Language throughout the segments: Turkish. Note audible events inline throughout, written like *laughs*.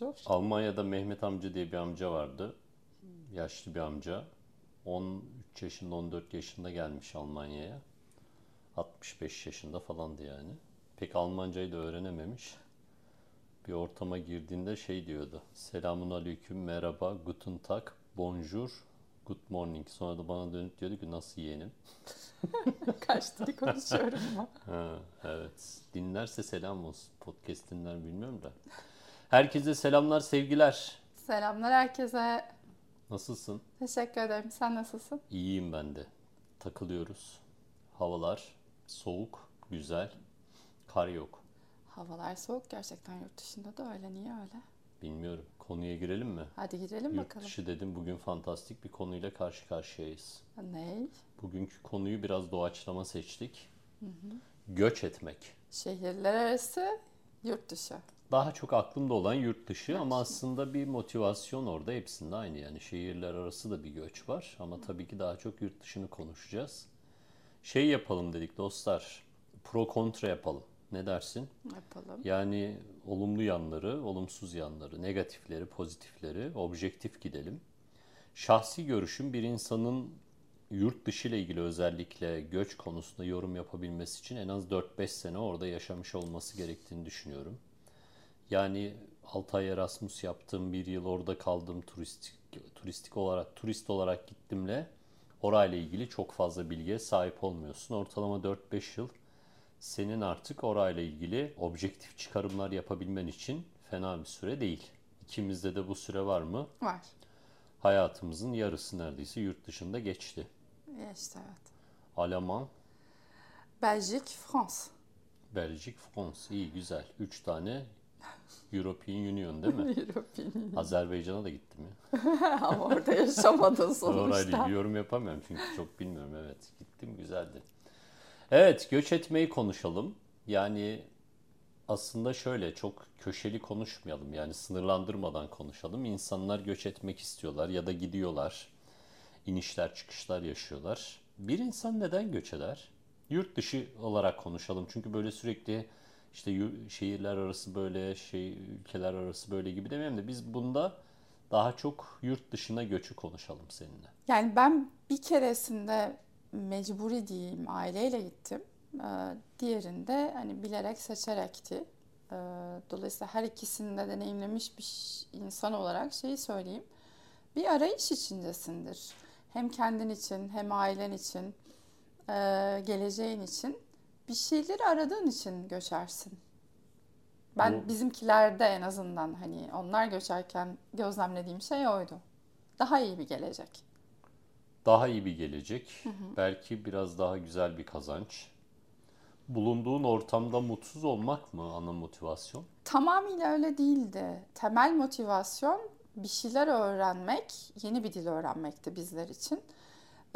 bonjour. Almanya'da Mehmet amca diye bir amca vardı. Yaşlı bir amca. 13 yaşında 14 yaşında gelmiş Almanya'ya. 65 yaşında falandı yani. Pek Almancayı da öğrenememiş. Bir ortama girdiğinde şey diyordu. Selamun aleyküm, merhaba, guten tag, bonjour, good morning. Sonra da bana dönüp diyordu ki nasıl yeğenim? *laughs* Kaç dili konuşuyorum mu? Ha, evet. Dinlerse selam olsun. Podcast dinler bilmiyorum da. Herkese selamlar, sevgiler. Selamlar herkese. Nasılsın? Teşekkür ederim. Sen nasılsın? İyiyim ben de. Takılıyoruz. Havalar soğuk, güzel. Kar yok. Havalar soğuk gerçekten yurt dışında da öyle. Niye öyle? Bilmiyorum. Konuya girelim mi? Hadi girelim Yurt bakalım. dışı dedim. Bugün fantastik bir konuyla karşı karşıyayız. Ney? Bugünkü konuyu biraz doğaçlama seçtik. Göç etmek. Şehirler arası yurt dışı. Daha çok aklımda olan yurt dışı ama aslında bir motivasyon orada hepsinde aynı. Yani şehirler arası da bir göç var ama tabii ki daha çok yurt dışını konuşacağız. Şey yapalım dedik dostlar. Pro kontra yapalım. Ne dersin? Yapalım. Yani olumlu yanları, olumsuz yanları, negatifleri, pozitifleri, objektif gidelim. Şahsi görüşüm bir insanın yurt dışı ile ilgili özellikle göç konusunda yorum yapabilmesi için en az 4-5 sene orada yaşamış olması gerektiğini düşünüyorum. Yani 6 ay Erasmus yaptım, bir yıl orada kaldım turistik turistik olarak turist olarak gittimle orayla ilgili çok fazla bilgiye sahip olmuyorsun. Ortalama 4-5 yıl senin artık orayla ilgili objektif çıkarımlar yapabilmen için fena bir süre değil. İkimizde de bu süre var mı? Var. Hayatımızın yarısı neredeyse yurt dışında geçti. İşte evet. Alman, Belçik, Frans. Belçik, Frans. İyi güzel. Üç tane European Union değil mi? *laughs* European. Azerbaycan'a da gitti mi? *laughs* Ama orada yaşamadın Orayla sonuçta. ilgili yorum yapamıyorum çünkü çok bilmiyorum. Evet gittim güzeldi. Evet göç etmeyi konuşalım. Yani aslında şöyle çok köşeli konuşmayalım. Yani sınırlandırmadan konuşalım. İnsanlar göç etmek istiyorlar ya da gidiyorlar. İnişler çıkışlar yaşıyorlar. Bir insan neden göç eder? Yurt dışı olarak konuşalım. Çünkü böyle sürekli işte şehirler arası böyle şey ülkeler arası böyle gibi demeyeyim de biz bunda daha çok yurt dışına göçü konuşalım seninle. Yani ben bir keresinde mecburi diyeyim aileyle gittim. Ee, Diğerinde hani bilerek seçerekti. Ee, Dolayısıyla her ikisini de deneyimlemiş bir insan olarak şeyi söyleyeyim. Bir arayış içindesindir. Hem kendin için hem ailen için, e, geleceğin için bir şeyleri aradığın için göçersin. Ben Bu- bizimkilerde en azından hani onlar göçerken gözlemlediğim şey oydu. Daha iyi bir gelecek. Daha iyi bir gelecek, belki biraz daha güzel bir kazanç. Bulunduğun ortamda mutsuz olmak mı ana motivasyon? Tamamıyla öyle değildi. Temel motivasyon bir şeyler öğrenmek, yeni bir dil öğrenmekti bizler için.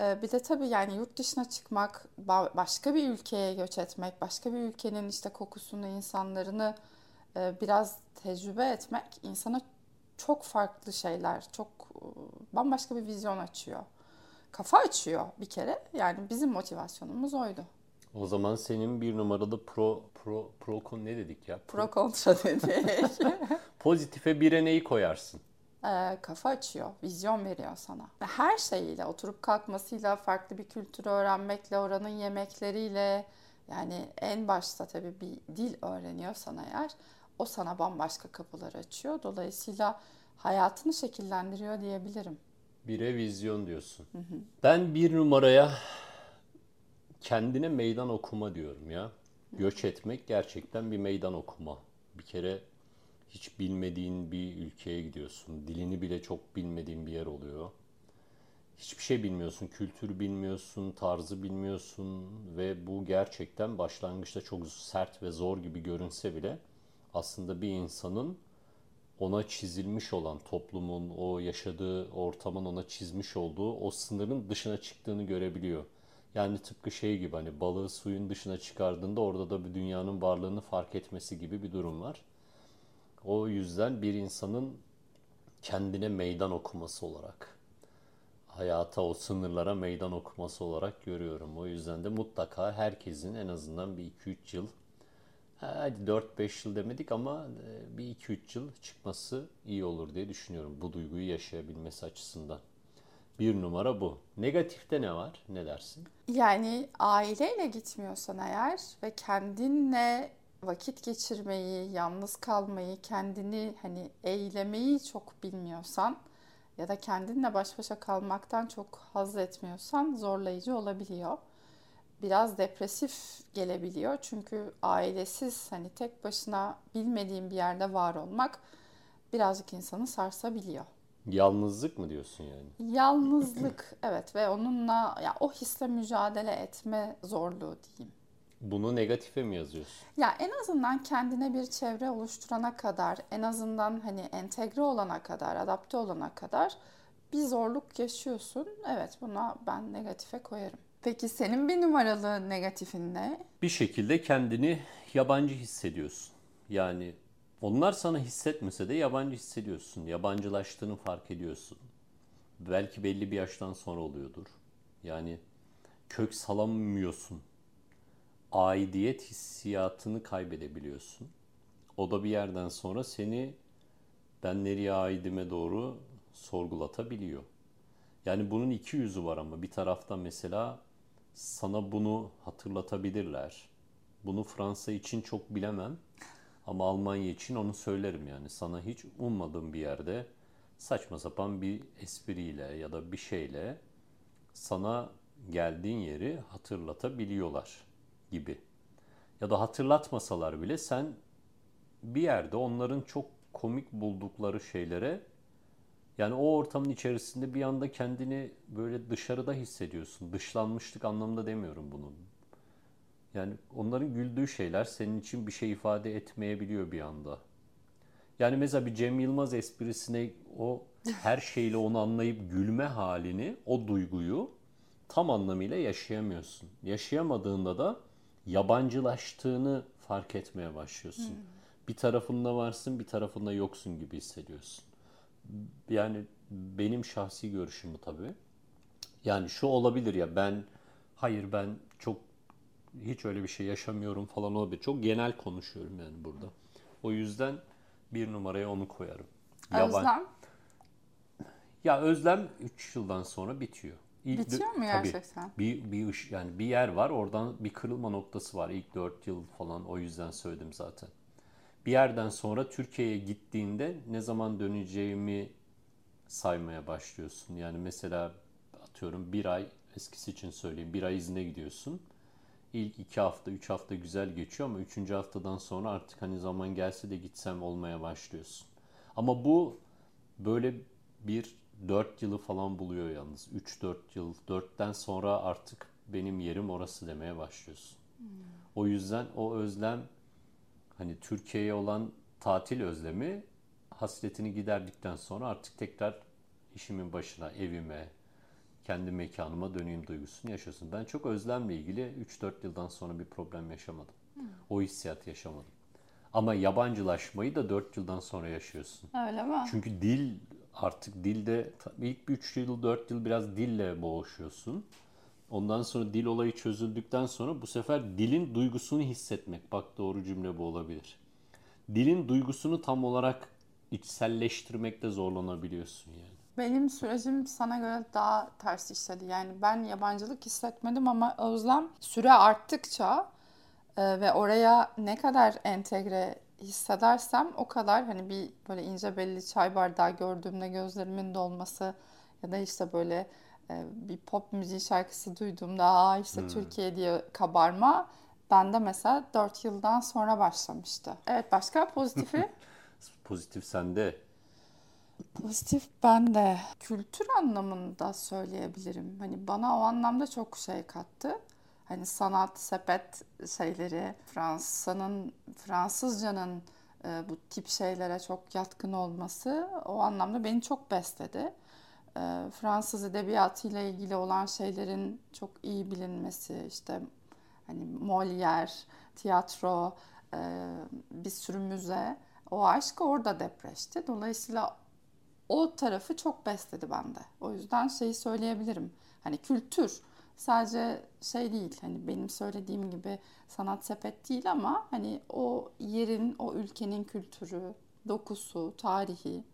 Ee, Bir de tabii yani yurt dışına çıkmak, ba- başka bir ülkeye göç etmek, başka bir ülkenin işte kokusunu, insanlarını e, biraz tecrübe etmek insana çok farklı şeyler, çok e, bambaşka bir vizyon açıyor. Kafa açıyor bir kere. Yani bizim motivasyonumuz oydu. O zaman senin bir numaralı pro pro pro kon ne dedik ya? Pro kontra dedik. *laughs* Pozitife bire neyi koyarsın? E, kafa açıyor, vizyon veriyor sana. Ve Her şeyiyle, oturup kalkmasıyla, farklı bir kültürü öğrenmekle, oranın yemekleriyle, yani en başta tabii bir dil öğreniyorsan eğer, o sana bambaşka kapılar açıyor. Dolayısıyla hayatını şekillendiriyor diyebilirim. Bire vizyon diyorsun. Ben bir numaraya kendine meydan okuma diyorum ya. Göç etmek gerçekten bir meydan okuma. Bir kere hiç bilmediğin bir ülkeye gidiyorsun. Dilini bile çok bilmediğin bir yer oluyor. Hiçbir şey bilmiyorsun, kültür bilmiyorsun, tarzı bilmiyorsun ve bu gerçekten başlangıçta çok sert ve zor gibi görünse bile aslında bir insanın ona çizilmiş olan toplumun, o yaşadığı ortamın ona çizmiş olduğu o sınırın dışına çıktığını görebiliyor. Yani tıpkı şey gibi hani balığı suyun dışına çıkardığında orada da bir dünyanın varlığını fark etmesi gibi bir durum var. O yüzden bir insanın kendine meydan okuması olarak, hayata o sınırlara meydan okuması olarak görüyorum. O yüzden de mutlaka herkesin en azından bir 2-3 yıl hadi 4-5 yıl demedik ama e, bir 2-3 yıl çıkması iyi olur diye düşünüyorum bu duyguyu yaşayabilmesi açısından. Bir numara bu. Negatifte ne var? Ne dersin? Yani aileyle gitmiyorsan eğer ve kendinle vakit geçirmeyi, yalnız kalmayı, kendini hani eylemeyi çok bilmiyorsan ya da kendinle baş başa kalmaktan çok haz etmiyorsan zorlayıcı olabiliyor. Biraz depresif gelebiliyor çünkü ailesiz hani tek başına bilmediğin bir yerde var olmak birazcık insanı sarsabiliyor. Yalnızlık mı diyorsun yani? Yalnızlık evet ve onunla ya o hisle mücadele etme zorluğu diyeyim. Bunu negatife mi yazıyorsun? Ya en azından kendine bir çevre oluşturana kadar, en azından hani entegre olana kadar, adapte olana kadar bir zorluk yaşıyorsun. Evet buna ben negatife koyarım. Peki senin bir numaralı negatifin ne? Bir şekilde kendini yabancı hissediyorsun. Yani onlar sana hissetmese de yabancı hissediyorsun. Yabancılaştığını fark ediyorsun. Belki belli bir yaştan sonra oluyordur. Yani kök salamıyorsun. Aidiyet hissiyatını kaybedebiliyorsun. O da bir yerden sonra seni ben nereye aidime doğru sorgulatabiliyor. Yani bunun iki yüzü var ama bir tarafta mesela sana bunu hatırlatabilirler. Bunu Fransa için çok bilemem. Ama Almanya için onu söylerim yani. Sana hiç ummadığım bir yerde saçma sapan bir espriyle ya da bir şeyle sana geldiğin yeri hatırlatabiliyorlar gibi. Ya da hatırlatmasalar bile sen bir yerde onların çok komik buldukları şeylere yani o ortamın içerisinde bir anda kendini böyle dışarıda hissediyorsun. Dışlanmışlık anlamında demiyorum bunu. Yani onların güldüğü şeyler senin için bir şey ifade etmeyebiliyor bir anda. Yani mesela bir Cem Yılmaz esprisine o her *laughs* şeyle onu anlayıp gülme halini, o duyguyu tam anlamıyla yaşayamıyorsun. Yaşayamadığında da yabancılaştığını fark etmeye başlıyorsun. Hmm. Bir tarafında varsın, bir tarafında yoksun gibi hissediyorsun. Yani benim şahsi görüşüm bu tabii. Yani şu olabilir ya ben hayır ben çok hiç öyle bir şey yaşamıyorum falan olabilir. Çok genel konuşuyorum yani burada. O yüzden bir numaraya onu koyarım. Yaban... Özlem? Ya özlem 3 yıldan sonra bitiyor. Bitiyor mu gerçekten? Tabii, bir, bir yani bir yer var oradan bir kırılma noktası var. İlk 4 yıl falan o yüzden söyledim zaten. Bir yerden sonra Türkiye'ye gittiğinde ne zaman döneceğimi saymaya başlıyorsun. Yani mesela atıyorum bir ay eskisi için söyleyeyim bir ay izne gidiyorsun ilk iki hafta, üç hafta güzel geçiyor ama üçüncü haftadan sonra artık hani zaman gelse de gitsem olmaya başlıyorsun. Ama bu böyle bir dört yılı falan buluyor yalnız. Üç dört yıl. Dörtten sonra artık benim yerim orası demeye başlıyorsun. Hmm. O yüzden o özlem hani Türkiye'ye olan tatil özlemi hasretini giderdikten sonra artık tekrar işimin başına, evime, kendi mekanıma döneyim duygusunu yaşıyorsun. Ben çok özlemle ilgili 3-4 yıldan sonra bir problem yaşamadım. Hmm. O hissiyat yaşamadım. Ama yabancılaşmayı da 4 yıldan sonra yaşıyorsun. Öyle mi? Çünkü dil artık dilde ilk 3 yıl 4 yıl biraz dille boğuşuyorsun. Ondan sonra dil olayı çözüldükten sonra bu sefer dilin duygusunu hissetmek. Bak doğru cümle bu olabilir. Dilin duygusunu tam olarak içselleştirmekte zorlanabiliyorsun yani. Benim sürecim sana göre daha ters işledi. Yani ben yabancılık hissetmedim ama özlem süre arttıkça e, ve oraya ne kadar entegre hissedersem o kadar hani bir böyle ince belli çay bardağı gördüğümde gözlerimin dolması ya da işte böyle e, bir pop müziği şarkısı duyduğumda aa işte hmm. Türkiye diye kabarma bende mesela 4 yıldan sonra başlamıştı. Evet başka pozitifi? *laughs* Pozitif sende. Pozitif ben de kültür anlamında söyleyebilirim. Hani bana o anlamda çok şey kattı. Hani sanat, sepet şeyleri, Fransa'nın, Fransızcanın e, bu tip şeylere çok yatkın olması o anlamda beni çok besledi. E, Fransız edebiyatıyla ilgili olan şeylerin çok iyi bilinmesi, işte hani Molière, tiyatro, e, bir sürü müze, o aşk orada depreşti. Dolayısıyla o tarafı çok besledi bende. O yüzden şeyi söyleyebilirim. Hani kültür, sadece şey değil hani benim söylediğim gibi sanat sepet değil ama hani o yerin, o ülkenin kültürü, dokusu, tarihi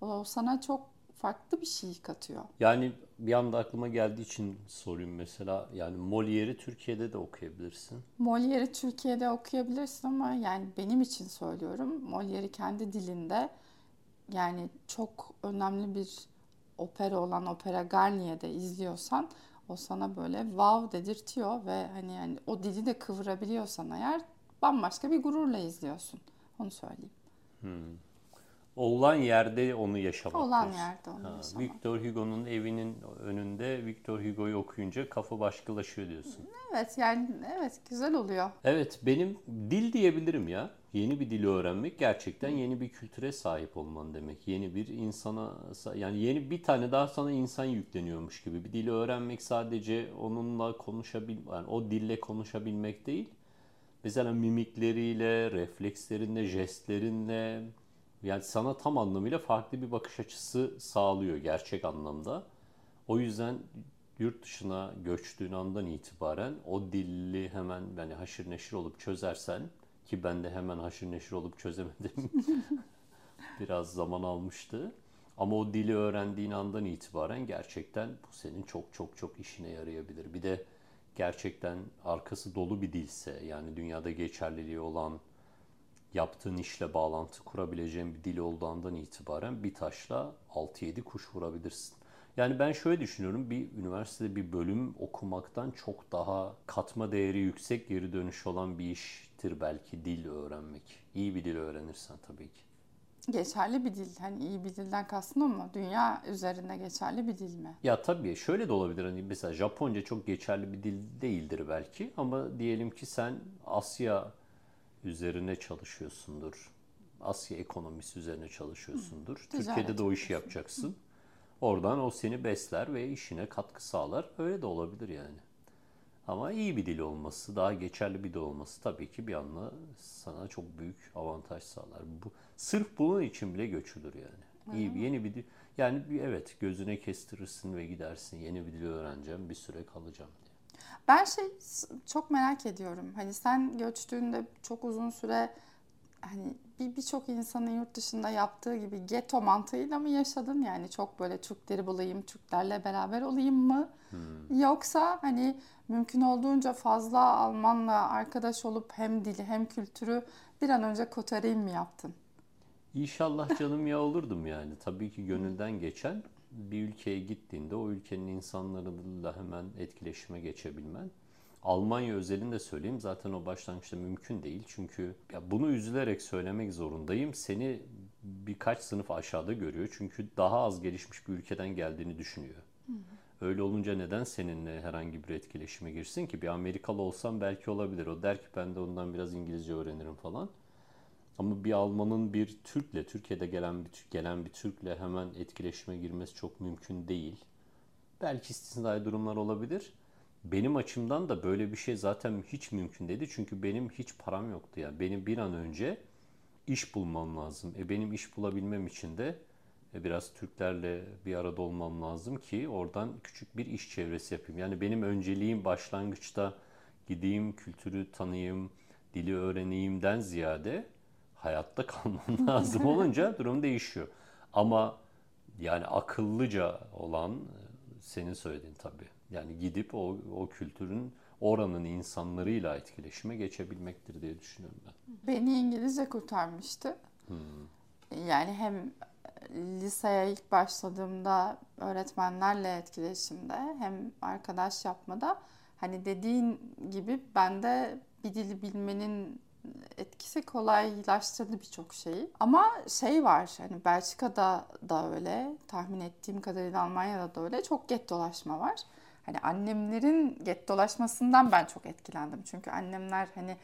o sana çok farklı bir şey katıyor. Yani bir anda aklıma geldiği için sorayım mesela. Yani Molière'i Türkiye'de de okuyabilirsin. Molière'i Türkiye'de okuyabilirsin ama yani benim için söylüyorum. Molière'i kendi dilinde yani çok önemli bir opera olan Opera Garnier'de izliyorsan o sana böyle wow dedirtiyor ve hani yani o dili de kıvırabiliyorsan eğer bambaşka bir gururla izliyorsun. Onu söyleyeyim. Hmm. Olan yerde onu yaşamak. Olan diyorsun. yerde onu ha, yaşamak. Victor Hugo'nun evinin önünde Victor Hugo'yu okuyunca kafa başkalaşıyor diyorsun. Evet yani evet güzel oluyor. Evet benim dil diyebilirim ya. Yeni bir dili öğrenmek gerçekten yeni bir kültüre sahip olman demek. Yeni bir insana yani yeni bir tane daha sana insan yükleniyormuş gibi. Bir dili öğrenmek sadece onunla konuşabil yani o dille konuşabilmek değil. Mesela mimikleriyle, reflekslerinle, jestlerinle yani sana tam anlamıyla farklı bir bakış açısı sağlıyor gerçek anlamda. O yüzden yurt dışına göçtüğün andan itibaren o dilli hemen yani haşır neşir olup çözersen ki ben de hemen haşır neşir olup çözemedim. *laughs* Biraz zaman almıştı. Ama o dili öğrendiğin andan itibaren gerçekten bu senin çok çok çok işine yarayabilir. Bir de gerçekten arkası dolu bir dilse yani dünyada geçerliliği olan yaptığın işle bağlantı kurabileceğin bir dil olduğundan itibaren bir taşla 6-7 kuş vurabilirsin. Yani ben şöyle düşünüyorum. Bir üniversitede bir bölüm okumaktan çok daha katma değeri yüksek geri dönüş olan bir iştir belki dil öğrenmek. İyi bir dil öğrenirsen tabii ki. Geçerli bir dil. Hani iyi bir dilden kastın mu? Dünya üzerinde geçerli bir dil mi? Ya tabii şöyle de olabilir. Hani mesela Japonca çok geçerli bir dil değildir belki. Ama diyelim ki sen Asya üzerine çalışıyorsundur. Asya ekonomisi üzerine çalışıyorsundur. Hı, Türkiye'de de o işi yapacaksın. Hı. Oradan o seni besler ve işine katkı sağlar. Öyle de olabilir yani. Ama iyi bir dil olması, daha geçerli bir dil olması tabii ki bir anla sana çok büyük avantaj sağlar. Bu sırf bunun için bile göçülür yani. İyi bir yeni bir dil. Yani evet gözüne kestirirsin ve gidersin. Yeni bir dil öğreneceğim, bir süre kalacağım. Ben şey çok merak ediyorum. Hani sen göçtüğünde çok uzun süre hani bir birçok insanın yurt dışında yaptığı gibi ghetto mantığıyla mı yaşadın? Yani çok böyle Türkleri bulayım, Türklerle beraber olayım mı? Hmm. Yoksa hani mümkün olduğunca fazla Almanla arkadaş olup hem dili hem kültürü bir an önce kotarayım mı yaptın? İnşallah canım ya olurdum yani. Tabii ki gönülden geçen bir ülkeye gittiğinde o ülkenin insanlarıyla hemen etkileşime geçebilmen. Almanya özelinde söyleyeyim zaten o başlangıçta mümkün değil. Çünkü ya bunu üzülerek söylemek zorundayım. Seni birkaç sınıf aşağıda görüyor. Çünkü daha az gelişmiş bir ülkeden geldiğini düşünüyor. Hı hı. Öyle olunca neden seninle herhangi bir etkileşime girsin ki? Bir Amerikalı olsam belki olabilir. O der ki ben de ondan biraz İngilizce öğrenirim falan. Ama bir Almanın bir Türk'le, Türkiye'de gelen bir gelen bir Türk'le hemen etkileşime girmesi çok mümkün değil. Belki istisnai durumlar olabilir. Benim açımdan da böyle bir şey zaten hiç mümkün değildi. Çünkü benim hiç param yoktu ya. Yani. Benim bir an önce iş bulmam lazım. E benim iş bulabilmem için de e, biraz Türklerle bir arada olmam lazım ki oradan küçük bir iş çevresi yapayım. Yani benim önceliğim başlangıçta gideyim, kültürü tanıyayım, dili öğreneyimden ziyade hayatta kalman *laughs* lazım olunca durum değişiyor. Ama yani akıllıca olan senin söylediğin tabii. Yani gidip o, o kültürün oranın insanlarıyla etkileşime geçebilmektir diye düşünüyorum ben. Beni İngilizce kurtarmıştı. Hmm. Yani hem liseye ilk başladığımda öğretmenlerle etkileşimde hem arkadaş yapmada hani dediğin gibi ben de bir dili bilmenin etkisi kolaylaştırdı birçok şeyi. Ama şey var hani Belçika'da da öyle, tahmin ettiğim kadarıyla Almanya'da da öyle çok get dolaşma var. Hani annemlerin get dolaşmasından ben çok etkilendim. Çünkü annemler hani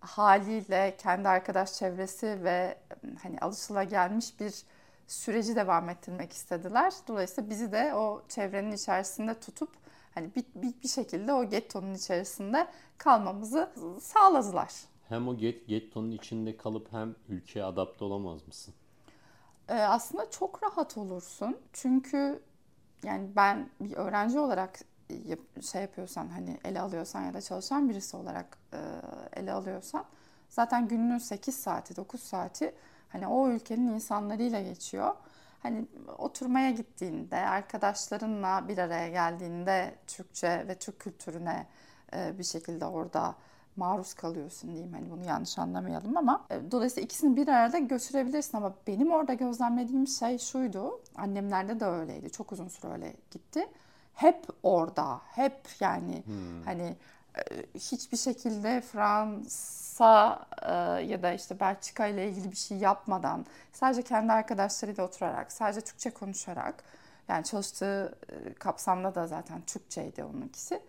haliyle kendi arkadaş çevresi ve hani alışıla gelmiş bir süreci devam ettirmek istediler. Dolayısıyla bizi de o çevrenin içerisinde tutup hani bir, bir, bir şekilde o gettonun içerisinde kalmamızı sağladılar. Hem o get, gettonun içinde kalıp hem ülkeye adapte olamaz mısın? Ee, aslında çok rahat olursun. Çünkü yani ben bir öğrenci olarak şey yapıyorsan hani ele alıyorsan ya da çalışan birisi olarak e, ele alıyorsan zaten gününün 8 saati 9 saati hani o ülkenin insanlarıyla geçiyor. Hani oturmaya gittiğinde, arkadaşlarınla bir araya geldiğinde Türkçe ve Türk kültürüne e, bir şekilde orada maruz kalıyorsun diyeyim. Hani bunu yanlış anlamayalım ama e, dolayısıyla ikisini bir arada götürebilirsin ama benim orada gözlemlediğim şey şuydu. Annemlerde de öyleydi. Çok uzun süre öyle gitti. Hep orada, hep yani hmm. hani e, hiçbir şekilde Fransa e, ya da işte Belçika ile ilgili bir şey yapmadan sadece kendi arkadaşlarıyla oturarak, sadece Türkçe konuşarak yani çalıştığı kapsamda da zaten Türkçeydi onunkisi.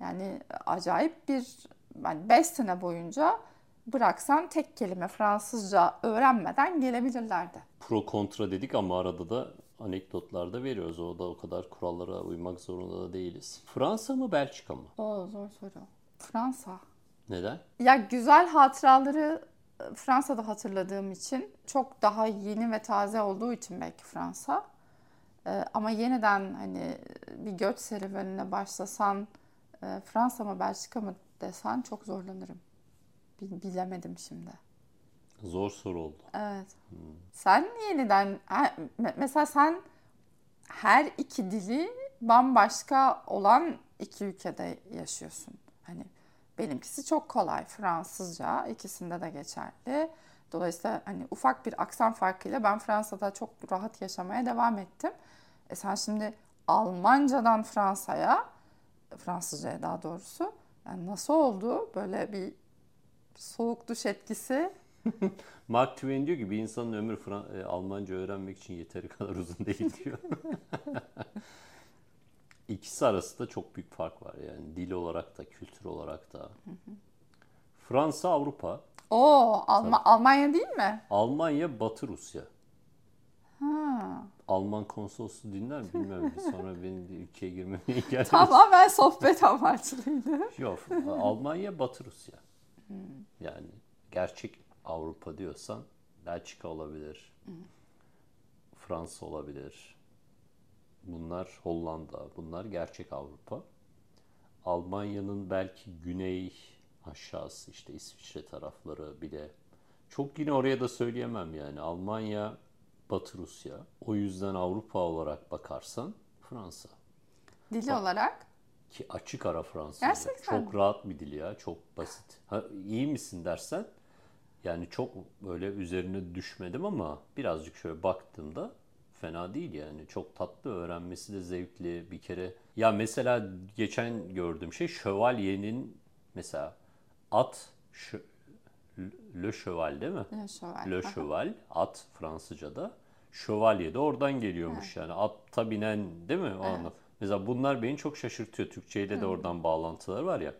Yani acayip bir yani 5 sene boyunca bıraksan tek kelime Fransızca öğrenmeden gelebilirlerdi. Pro kontra dedik ama arada da anekdotlar da veriyoruz. O da o kadar kurallara uymak zorunda da değiliz. Fransa mı Belçika mı? O zor soru. Fransa. Neden? Ya güzel hatıraları e, Fransa'da hatırladığım için çok daha yeni ve taze olduğu için belki Fransa. Ee, ama yeniden hani bir göç serüvenine başlasan e, Fransa mı Belçika mı desen çok zorlanırım. Bilemedim şimdi. Zor soru oldu. Evet. Hmm. Sen yeniden mesela sen her iki dili bambaşka olan iki ülkede yaşıyorsun. Hani benimkisi çok kolay. Fransızca ikisinde de geçerli. Dolayısıyla hani ufak bir aksan farkıyla ben Fransa'da çok rahat yaşamaya devam ettim. E sen şimdi Almancadan Fransa'ya, Fransızcaya daha doğrusu yani nasıl oldu böyle bir soğuk duş etkisi? *laughs* Mark Twain diyor ki bir insanın ömrü Fran- e, Almanca öğrenmek için yeteri kadar uzun değil diyor. *laughs* İkisi arasında çok büyük fark var yani dil olarak da kültür olarak da. Fransa Avrupa. Oo, Alma- Almanya değil mi? Almanya Batı Rusya. Ha. Alman konsolosluğu dinler mi bilmiyorum. Sonra *laughs* benim bir ülkeye girmeme engel Tamamen sohbet amaçlıydı. *laughs* Yok. Almanya, Batı Rusya. Hmm. Yani gerçek Avrupa diyorsan Belçika olabilir. Hmm. Fransa olabilir. Bunlar Hollanda. Bunlar gerçek Avrupa. Almanya'nın belki güney aşağısı işte İsviçre tarafları bile. Çok yine oraya da söyleyemem yani. Almanya Batı Rusya. O yüzden Avrupa olarak bakarsan Fransa. Dili Bak, olarak? Ki açık ara Fransızca. Gerçekten. Çok rahat bir dil ya. Çok basit. Ha, iyi misin dersen yani çok böyle üzerine düşmedim ama birazcık şöyle baktığımda fena değil yani. Çok tatlı öğrenmesi de zevkli bir kere. Ya mesela geçen gördüğüm şey şövalyenin mesela at Le Cheval değil mi? Le Cheval. Le Cheval, at Fransızca'da. Şövalye de oradan geliyormuş evet. yani. Atta binen değil mi? O evet. Mesela bunlar beni çok şaşırtıyor. Türkçeyle de oradan bağlantılar var ya.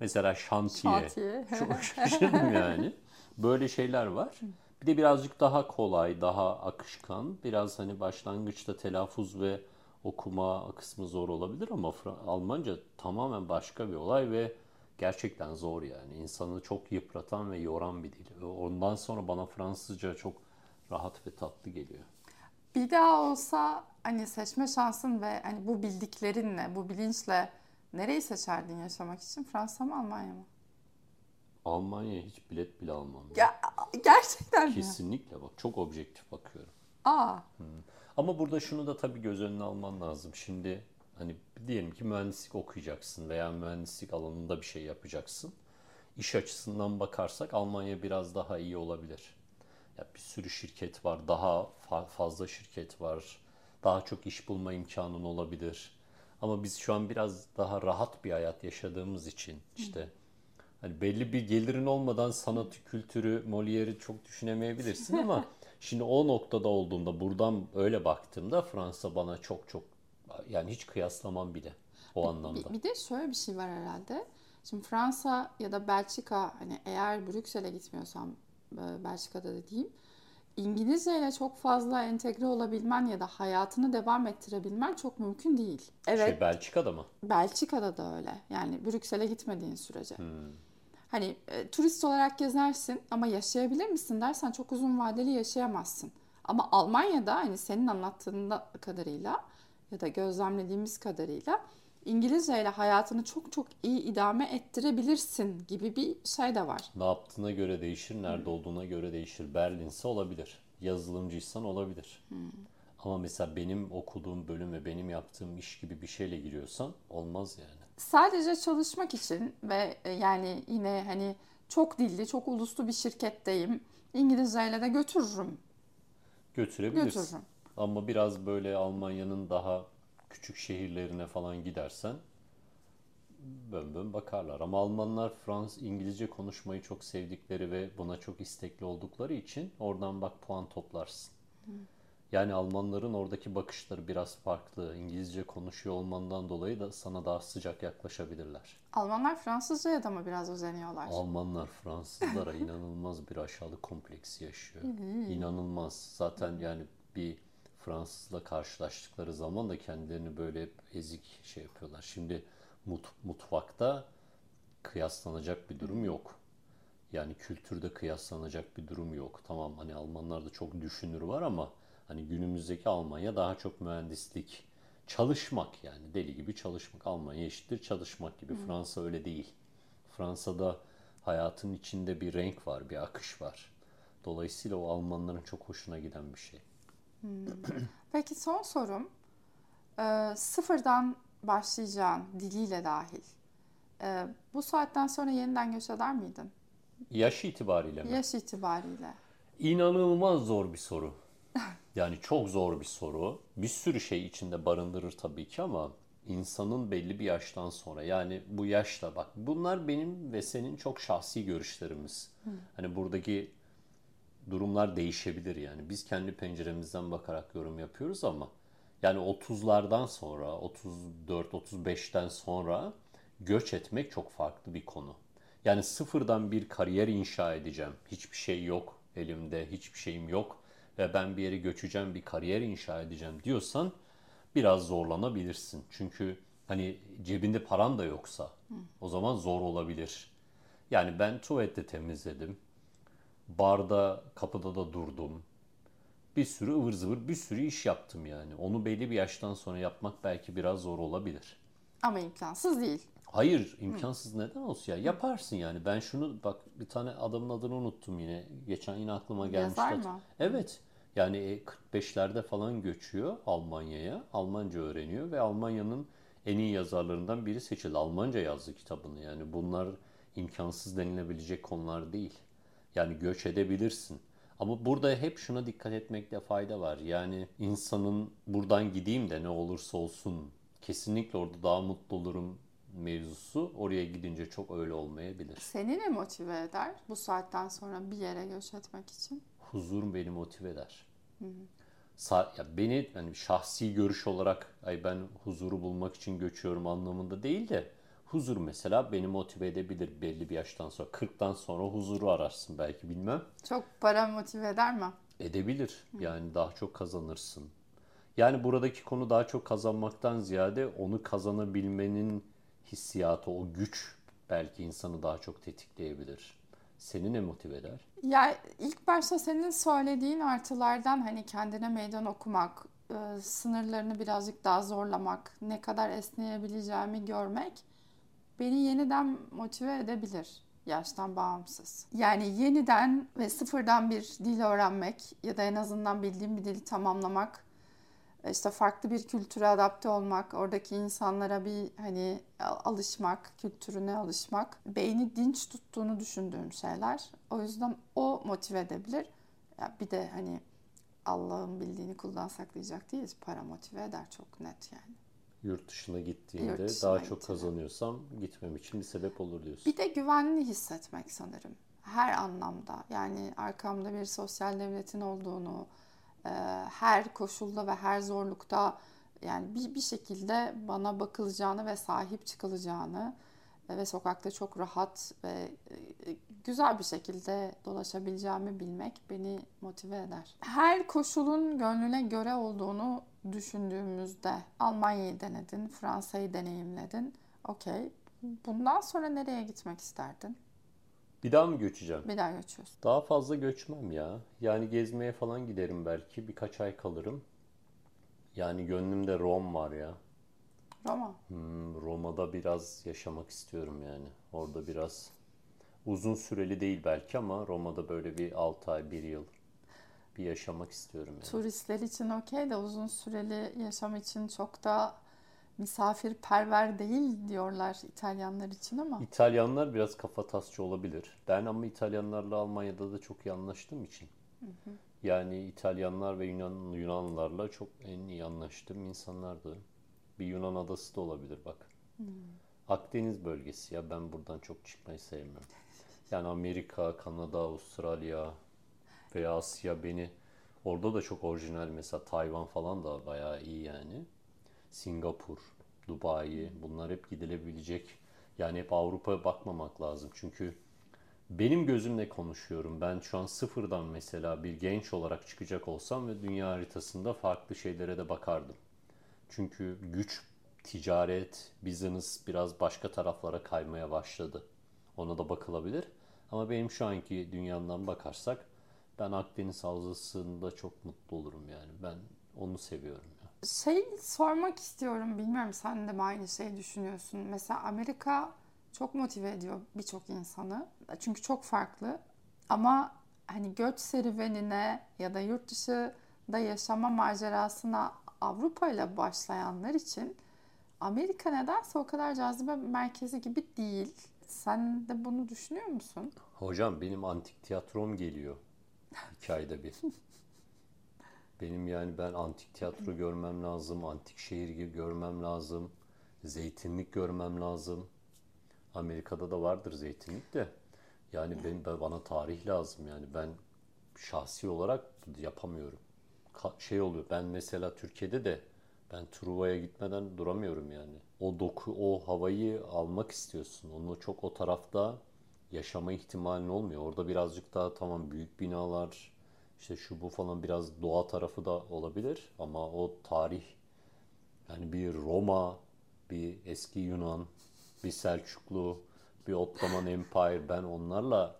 Mesela şantiye. şantiye. *laughs* Çok şaşırdım yani. Böyle şeyler var. Bir de birazcık daha kolay, daha akışkan. Biraz hani başlangıçta telaffuz ve okuma kısmı zor olabilir ama Almanca tamamen başka bir olay ve gerçekten zor yani. İnsanı çok yıpratan ve yoran bir dil. Ondan sonra bana Fransızca çok rahat ve tatlı geliyor. Bir daha olsa hani seçme şansın ve hani bu bildiklerinle, bu bilinçle nereyi seçerdin yaşamak için? Fransa mı Almanya mı? Almanya'ya hiç bilet bile almam. Ya, gerçekten mi? Kesinlikle bak çok objektif bakıyorum. Aa. Hmm. Ama burada şunu da tabii göz önüne alman lazım. Şimdi Hani diyelim ki mühendislik okuyacaksın veya mühendislik alanında bir şey yapacaksın. İş açısından bakarsak Almanya biraz daha iyi olabilir. Ya bir sürü şirket var, daha fazla şirket var. Daha çok iş bulma imkanın olabilir. Ama biz şu an biraz daha rahat bir hayat yaşadığımız için işte hani belli bir gelirin olmadan sanatı, kültürü, Molière'i çok düşünemeyebilirsin ama *laughs* şimdi o noktada olduğunda buradan öyle baktığımda Fransa bana çok çok yani hiç kıyaslamam bile o anlamda. Bir, bir de şöyle bir şey var herhalde. Şimdi Fransa ya da Belçika hani eğer Brüksel'e gitmiyorsam e, Belçika'da da diyeyim. İngilizce ile çok fazla entegre olabilmen ya da hayatını devam ettirebilmen çok mümkün değil. Şey, evet. Şey Belçika'da mı? Belçika'da da öyle. Yani Brüksel'e gitmediğin sürece. Hmm. Hani e, turist olarak gezersin ama yaşayabilir misin dersen çok uzun vadeli yaşayamazsın. Ama Almanya'da hani senin anlattığın kadarıyla ya da gözlemlediğimiz kadarıyla İngilizce ile hayatını çok çok iyi idame ettirebilirsin gibi bir şey de var. Ne yaptığına göre değişir, nerede olduğuna göre değişir. Berlinse olabilir. Yazılımcıysan olabilir. Ama mesela benim okuduğum bölüm ve benim yaptığım iş gibi bir şeyle giriyorsan olmaz yani. Sadece çalışmak için ve e, yani yine hani çok dilli, çok uluslu bir şirketteyim. İngilizceyle de götürürüm. Götürebilirsin. Götürürüm. Ama biraz böyle Almanya'nın daha küçük şehirlerine falan gidersen bön bön bakarlar. Ama Almanlar Fransız İngilizce konuşmayı çok sevdikleri ve buna çok istekli oldukları için oradan bak puan toplarsın. Yani Almanların oradaki bakışları biraz farklı. İngilizce konuşuyor olmandan dolayı da sana daha sıcak yaklaşabilirler. Almanlar Fransızcaya da mı biraz özeniyorlar? Almanlar *laughs* Fransızlara inanılmaz bir aşağılık kompleksi yaşıyor. İnanılmaz. Zaten yani bir Fransızla karşılaştıkları zaman da kendilerini böyle hep ezik şey yapıyorlar. Şimdi mut, mutfakta kıyaslanacak bir durum yok. Yani kültürde kıyaslanacak bir durum yok. Tamam hani Almanlarda çok düşünür var ama hani günümüzdeki Almanya daha çok mühendislik, çalışmak yani deli gibi çalışmak. Almanya eşittir çalışmak gibi. Fransa öyle değil. Fransa'da hayatın içinde bir renk var, bir akış var. Dolayısıyla o Almanların çok hoşuna giden bir şey. Peki son sorum. Ee, sıfırdan başlayacağın diliyle dahil. Ee, bu saatten sonra yeniden göç eder miydin? Yaş itibariyle mi? Yaş itibariyle. İnanılmaz zor bir soru. *laughs* Yani çok zor bir soru. Bir sürü şey içinde barındırır tabii ki ama insanın belli bir yaştan sonra yani bu yaşta bak bunlar benim ve senin çok şahsi görüşlerimiz. Hani buradaki durumlar değişebilir yani. Biz kendi penceremizden bakarak yorum yapıyoruz ama yani 30'lardan sonra, 34-35'ten sonra göç etmek çok farklı bir konu. Yani sıfırdan bir kariyer inşa edeceğim. Hiçbir şey yok elimde, hiçbir şeyim yok ve ben bir yere göçeceğim, bir kariyer inşa edeceğim diyorsan biraz zorlanabilirsin. Çünkü hani cebinde paran da yoksa o zaman zor olabilir. Yani ben tuvalette temizledim. Barda, kapıda da durdum. Bir sürü ıvır zıvır bir sürü iş yaptım yani. Onu belli bir yaştan sonra yapmak belki biraz zor olabilir. Ama imkansız değil. Hayır imkansız neden olsun ya yaparsın yani ben şunu bak bir tane adamın adını unuttum yine geçen yine aklıma gelmişti. Yazar mı? Evet yani e, 45'lerde falan göçüyor Almanya'ya Almanca öğreniyor ve Almanya'nın en iyi yazarlarından biri seçildi. Almanca yazdı kitabını yani bunlar imkansız denilebilecek konular değil. Yani göç edebilirsin. Ama burada hep şuna dikkat etmekte fayda var. Yani insanın buradan gideyim de ne olursa olsun kesinlikle orada daha mutlu olurum mevzusu oraya gidince çok öyle olmayabilir. Seni ne motive eder bu saatten sonra bir yere göç etmek için? Huzur beni motive eder. Sa- ya beni hani şahsi görüş olarak ay ben huzuru bulmak için göçüyorum anlamında değil de huzur mesela beni motive edebilir belli bir yaştan sonra. 40'tan sonra huzuru ararsın belki bilmem. Çok para motive eder mi? Edebilir. Yani daha çok kazanırsın. Yani buradaki konu daha çok kazanmaktan ziyade onu kazanabilmenin hissiyatı, o güç belki insanı daha çok tetikleyebilir. Seni ne motive eder? Ya ilk başta senin söylediğin artılardan hani kendine meydan okumak, e, sınırlarını birazcık daha zorlamak, ne kadar esneyebileceğimi görmek beni yeniden motive edebilir yaştan bağımsız. Yani yeniden ve sıfırdan bir dil öğrenmek ya da en azından bildiğim bir dili tamamlamak, işte farklı bir kültüre adapte olmak, oradaki insanlara bir hani alışmak, kültürüne alışmak, beyni dinç tuttuğunu düşündüğüm şeyler. O yüzden o motive edebilir. Ya bir de hani Allah'ın bildiğini kuldan saklayacak değiliz. Para motive eder çok net yani. Yurt dışına gittiğinde Yurt dışına daha çok gittiğinde. kazanıyorsam gitmem için bir sebep olur diyorsun. Bir de güvenli hissetmek sanırım. Her anlamda. Yani arkamda bir sosyal devletin olduğunu, e, her koşulda ve her zorlukta yani bir, bir şekilde bana bakılacağını ve sahip çıkılacağını ve sokakta çok rahat ve e, güzel bir şekilde dolaşabileceğimi bilmek beni motive eder. Her koşulun gönlüne göre olduğunu düşündüğümüzde Almanya'yı denedin, Fransa'yı deneyimledin. Okey. Bundan sonra nereye gitmek isterdin? Bir daha mı göçeceğim? Bir daha göçüyorsun. Daha fazla göçmem ya. Yani gezmeye falan giderim belki. Birkaç ay kalırım. Yani gönlümde Rom var ya. Roma. Hmm, Roma'da biraz yaşamak istiyorum yani. Orada biraz uzun süreli değil belki ama Roma'da böyle bir 6 ay, 1 yıl bir yaşamak istiyorum yani. Turistler için okey de uzun süreli yaşam için çok da misafirperver değil diyorlar İtalyanlar için ama. İtalyanlar biraz kafatasçı olabilir. Ben ama İtalyanlarla Almanya'da da çok iyi anlaştığım için. Yani İtalyanlar ve Yunan Yunanlılarla çok en iyi anlaştığım insanlardı. Bir Yunan adası da olabilir bak. Akdeniz bölgesi ya ben buradan çok çıkmayı sevmiyorum. Yani Amerika, Kanada, Avustralya veya Asya beni orada da çok orijinal mesela Tayvan falan da bayağı iyi yani. Singapur, Dubai bunlar hep gidilebilecek. Yani hep Avrupa'ya bakmamak lazım. Çünkü benim gözümle konuşuyorum. Ben şu an sıfırdan mesela bir genç olarak çıkacak olsam ve dünya haritasında farklı şeylere de bakardım. Çünkü güç, ticaret, business biraz başka taraflara kaymaya başladı. Ona da bakılabilir. Ama benim şu anki dünyamdan bakarsak ben Akdeniz Havzası'nda çok mutlu olurum yani. Ben onu seviyorum. Ya. Şey sormak istiyorum, bilmiyorum sen de mi aynı şeyi düşünüyorsun. Mesela Amerika çok motive ediyor birçok insanı. Çünkü çok farklı. Ama hani göç serüvenine ya da yurt dışında yaşama macerasına Avrupa ile başlayanlar için Amerika nedense o kadar cazibe merkezi gibi değil. Sen de bunu düşünüyor musun? Hocam benim antik tiyatrom geliyor. İki ayda bir. *laughs* Benim yani ben antik tiyatro görmem lazım, antik şehir gibi görmem lazım, zeytinlik görmem lazım. Amerika'da da vardır zeytinlik de. Yani ben, ben bana tarih lazım yani ben şahsi olarak yapamıyorum. Şey oluyor ben mesela Türkiye'de de ben Truva'ya gitmeden duramıyorum yani. O doku, o havayı almak istiyorsun. Onu çok o tarafta yaşama ihtimalin olmuyor. Orada birazcık daha tamam büyük binalar, işte şu bu falan biraz doğa tarafı da olabilir ama o tarih yani bir Roma, bir eski Yunan, bir Selçuklu, bir Ottoman Empire ben onlarla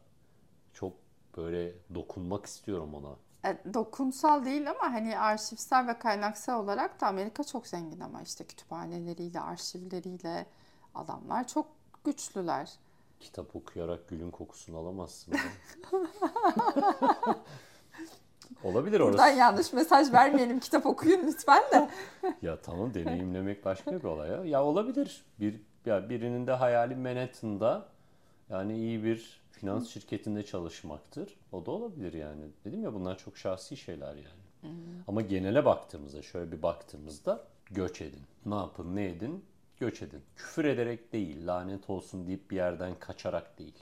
çok böyle dokunmak istiyorum ona. E, dokunsal değil ama hani arşivsel ve kaynaksal olarak da Amerika çok zengin ama işte kütüphaneleriyle, arşivleriyle adamlar çok güçlüler. Kitap okuyarak gülün kokusunu alamazsın. *laughs* Olabilir orası. Buradan yanlış mesaj vermeyelim. Kitap okuyun lütfen de. Ya tamam deneyimlemek başka bir olay ya. Ya olabilir. Bir ya birinin de hayali Manhattan'da yani iyi bir finans şirketinde çalışmaktır. O da olabilir yani. Dedim ya bunlar çok şahsi şeyler yani. Ama genele baktığımızda şöyle bir baktığımızda göç edin. Ne yapın, ne edin? Göç edin. Küfür ederek değil, lanet olsun deyip bir yerden kaçarak değil.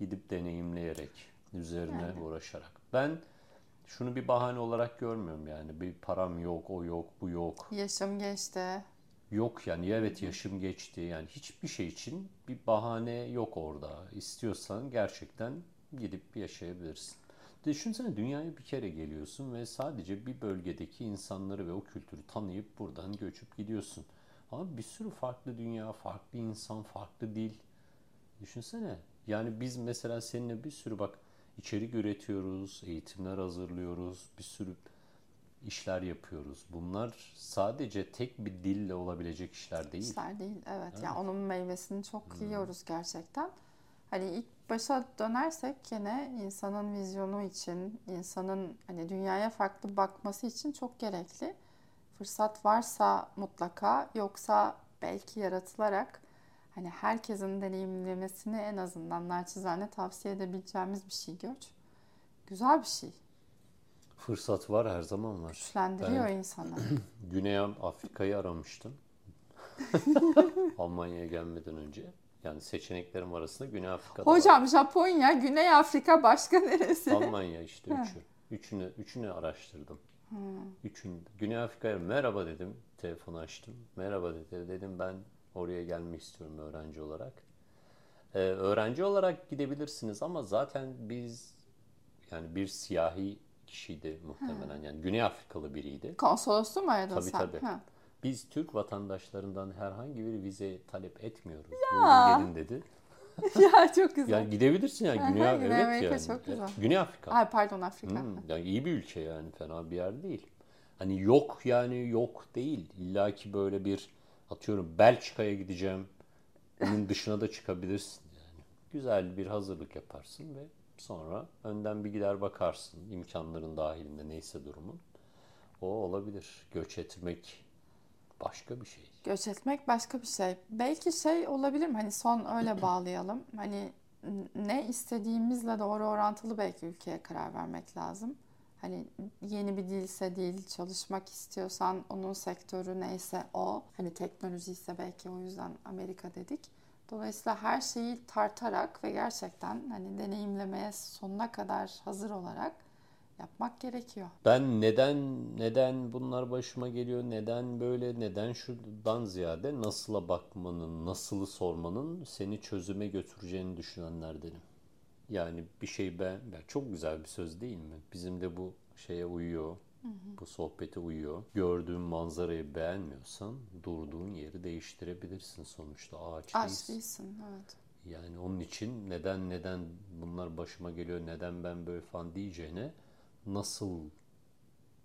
Gidip deneyimleyerek, üzerine uğraşarak. Ben şunu bir bahane olarak görmüyorum yani. Bir param yok, o yok, bu yok. Yaşım geçti. Yok yani evet yaşım geçti yani hiçbir şey için bir bahane yok orada. İstiyorsan gerçekten gidip yaşayabilirsin. Düşünsene dünyaya bir kere geliyorsun ve sadece bir bölgedeki insanları ve o kültürü tanıyıp buradan göçüp gidiyorsun. Ama bir sürü farklı dünya, farklı insan, farklı dil. Düşünsene. Yani biz mesela seninle bir sürü bak içerik üretiyoruz, eğitimler hazırlıyoruz, bir sürü işler yapıyoruz. Bunlar sadece tek bir dille olabilecek işler değil. İşler değil. Evet. Yani onun meyvesini çok yiyoruz gerçekten. Hani ilk başa dönersek gene insanın vizyonu için, insanın hani dünyaya farklı bakması için çok gerekli. Fırsat varsa mutlaka, yoksa belki yaratılarak hani herkesin deneyimlemesini en azından naçizane tavsiye edebileceğimiz bir şey göç. Güzel bir şey. Fırsat var her zaman var. Güçlendiriyor insanı. *clears throat* Güney Afrika'yı aramıştım. *laughs* Almanya'ya gelmeden önce. Yani seçeneklerim arasında Güney Afrika'da var. Hocam Japonya, Güney Afrika başka neresi? Almanya işte üçü. Üçünü, üçünü araştırdım. Üçün, Güney Afrika'ya merhaba dedim. Telefonu açtım. Merhaba dedi. Dedim ben oraya gelmek istiyorum öğrenci olarak. Ee, öğrenci olarak gidebilirsiniz ama zaten biz yani bir siyahi kişiydi muhtemelen. Yani Güney Afrikalı biriydi. Konsolosluğu mu aradın Tabii sen? tabii. Ha. Biz Türk vatandaşlarından herhangi bir vize talep etmiyoruz. Buyurun gelin dedi. *laughs* ya çok güzel. Yani gidebilirsin yani Aha, Güney, Güney evet Amerika yani. çok güzel. Güney Afrika. Ay pardon Afrika. Hmm, yani iyi bir ülke yani fena bir yer değil. Hani yok yani yok değil. İlla ki böyle bir Atıyorum Belçika'ya gideceğim. Bunun dışına da çıkabilirsin yani. Güzel bir hazırlık yaparsın ve sonra önden bir gider bakarsın imkanların dahilinde neyse durumun. O olabilir. Göç etmek başka bir şey. Göç etmek başka bir şey. Belki şey olabilir mi? Hani son öyle *clears throat* bağlayalım. Hani ne istediğimizle doğru orantılı belki ülkeye karar vermek lazım. Hani yeni bir dilse dil, çalışmak istiyorsan onun sektörü neyse o. Hani teknoloji ise belki o yüzden Amerika dedik. Dolayısıyla her şeyi tartarak ve gerçekten hani deneyimlemeye sonuna kadar hazır olarak yapmak gerekiyor. Ben neden neden bunlar başıma geliyor, neden böyle, neden şuradan ziyade nasıla bakmanın, nasılı sormanın seni çözüme götüreceğini düşünenlerdenim. Yani bir şey ben, ben çok güzel bir söz değil mi? Bizim de bu şeye uyuyor. Hı hı. Bu sohbete uyuyor. Gördüğün manzarayı beğenmiyorsan durduğun yeri değiştirebilirsin sonuçta. Ağaç, Ağaç değilsin. değilsin. Evet. Yani onun için neden neden bunlar başıma geliyor, neden ben böyle falan diyeceğine nasıl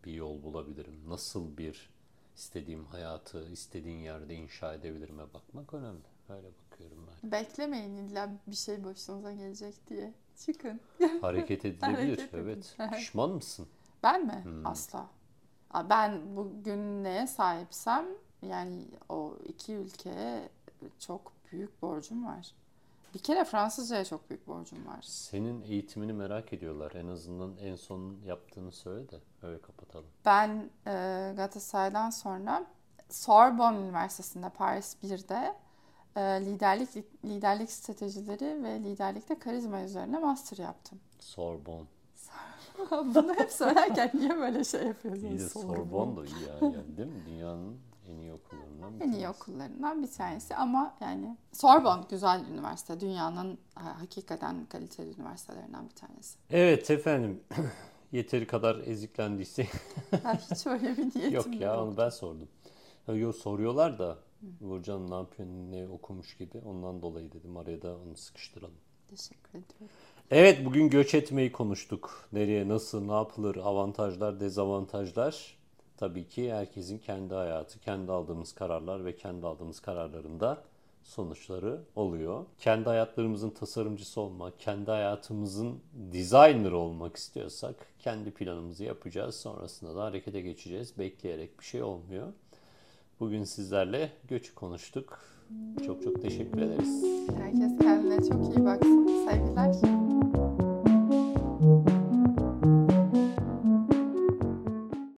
bir yol bulabilirim? Nasıl bir istediğim hayatı istediğin yerde inşa edebilirime bakmak önemli. Öyle bakıyorum ben. Beklemeyin illa bir şey başınıza gelecek diye. Çıkın. Hareket *laughs* edilebilir. Hareket evet. Pişman mısın? Ben mi? Hmm. Asla. Ben bugün neye sahipsem yani o iki ülkeye çok büyük borcum var. Bir kere Fransızcaya çok büyük borcum var. Senin eğitimini merak ediyorlar. En azından en son yaptığını söyle de öyle kapatalım. Ben e, Galatasaray'dan sonra Sorbonne Üniversitesi'nde Paris 1'de e, liderlik liderlik stratejileri ve liderlikte karizma üzerine master yaptım. Sorbonne. *laughs* Bunu hep söylerken niye böyle şey yapıyorsun? İyi de Sorbonne da iyi yani, değil mi? Dünyanın en iyi okullarından bir En iyi okullarından bir tanesi ama yani Sorbonne güzel üniversite. Dünyanın hakikaten kaliteli üniversitelerinden bir tanesi. Evet efendim. *clears throat* Yeteri kadar eziklendiyse. *laughs* hiç öyle bir niyetim yok. ya onu ben sordum. Yok soruyorlar da Burcan ne yapıyorsun, ne okumuş gibi. Ondan dolayı dedim araya da onu sıkıştıralım. Teşekkür ediyorum. Evet bugün göç etmeyi konuştuk. Nereye, nasıl, ne yapılır, avantajlar, dezavantajlar. Tabii ki herkesin kendi hayatı, kendi aldığımız kararlar ve kendi aldığımız kararlarında sonuçları oluyor. Kendi hayatlarımızın tasarımcısı olmak, kendi hayatımızın designer olmak istiyorsak kendi planımızı yapacağız. Sonrasında da harekete geçeceğiz. Bekleyerek bir şey olmuyor. Bugün sizlerle göçü konuştuk. Çok çok teşekkür ederiz. Herkes kendine çok iyi baksın. Sevgiler.